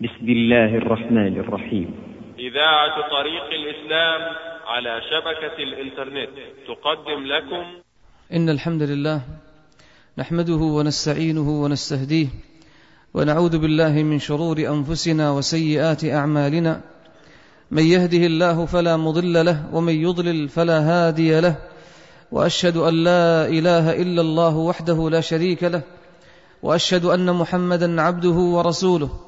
بسم الله الرحمن الرحيم. إذاعة طريق الإسلام على شبكة الإنترنت تقدم لكم. إن الحمد لله نحمده ونستعينه ونستهديه ونعوذ بالله من شرور أنفسنا وسيئات أعمالنا. من يهده الله فلا مضل له ومن يضلل فلا هادي له. وأشهد أن لا إله إلا الله وحده لا شريك له. وأشهد أن محمدا عبده ورسوله.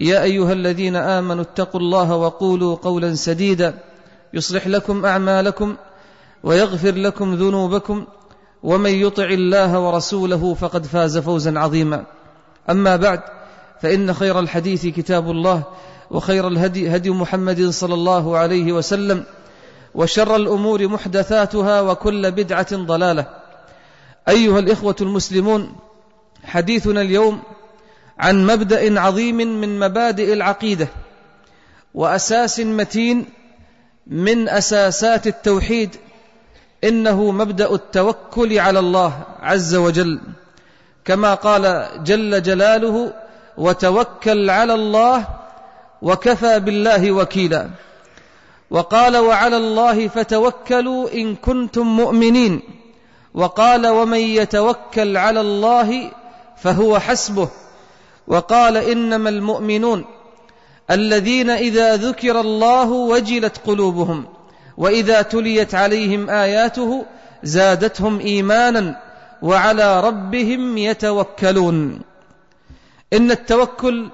يا أيها الذين آمنوا اتقوا الله وقولوا قولا سديدا يصلح لكم أعمالكم ويغفر لكم ذنوبكم ومن يطع الله ورسوله فقد فاز فوزا عظيما. أما بعد فإن خير الحديث كتاب الله وخير الهدي هدي محمد صلى الله عليه وسلم وشر الأمور محدثاتها وكل بدعة ضلالة. أيها الإخوة المسلمون حديثنا اليوم عن مبدأ عظيم من مبادئ العقيدة وأساس متين من أساسات التوحيد إنه مبدأ التوكل على الله عز وجل. كما قال جل جلاله وتوكل على الله وكفى بالله وكيلا وقال وعلى الله فتوكلوا إن كنتم مؤمنين وقال ومن يتوكل على الله فهو حسبه وقال إنما المؤمنون الذين إذا ذكر الله وجلت قلوبهم وإذا تليت عليهم آياته زادتهم إيمانا وعلى ربهم يتوكلون. إن التوكل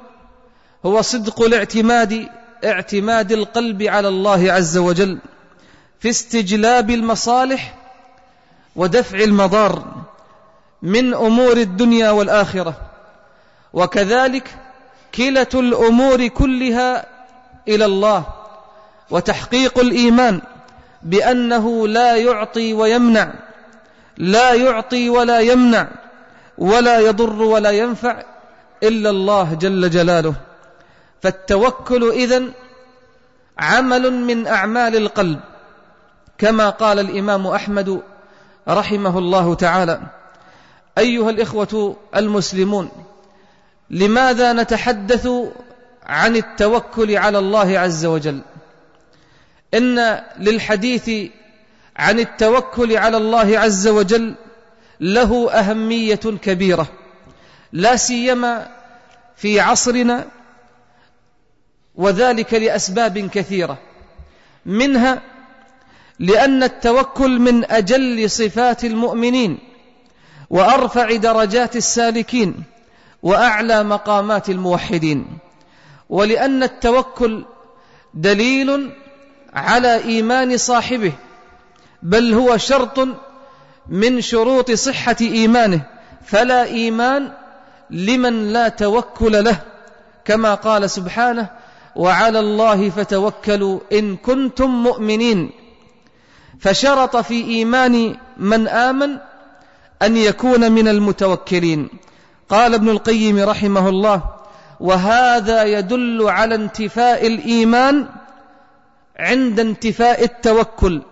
هو صدق الاعتماد اعتماد القلب على الله عز وجل في استجلاب المصالح ودفع المضار من أمور الدنيا والآخرة. وكذلك كلة الأمور كلها إلى الله وتحقيق الإيمان بأنه لا يعطي ويمنع لا يعطي ولا يمنع ولا يضر ولا ينفع إلا الله جل جلاله. فالتوكل إذن عمل من أعمال القلب كما قال الإمام أحمد رحمه الله تعالى أيها الإخوة المسلمون لماذا نتحدث عن التوكل على الله عز وجل؟ إن للحديث عن التوكل على الله عز وجل له أهمية كبيرة لا سيما في عصرنا وذلك لأسباب كثيرة. منها لأن التوكل من أجل صفات المؤمنين وأرفع درجات السالكين. وأعلى مقامات الموحدين ولأن التوكل دليل على إيمان صاحبه بل هو شرط من شروط صحة إيمانه فلا إيمان لمن لا توكل له كما قال سبحانه وعلى الله فتوكلوا إن كنتم مؤمنين فشرط في إيمان من آمن أن يكون من المتوكلين. قال ابن القيم رحمه الله وهذا يدل على انتفاء الإيمان عند انتفاء التوكل.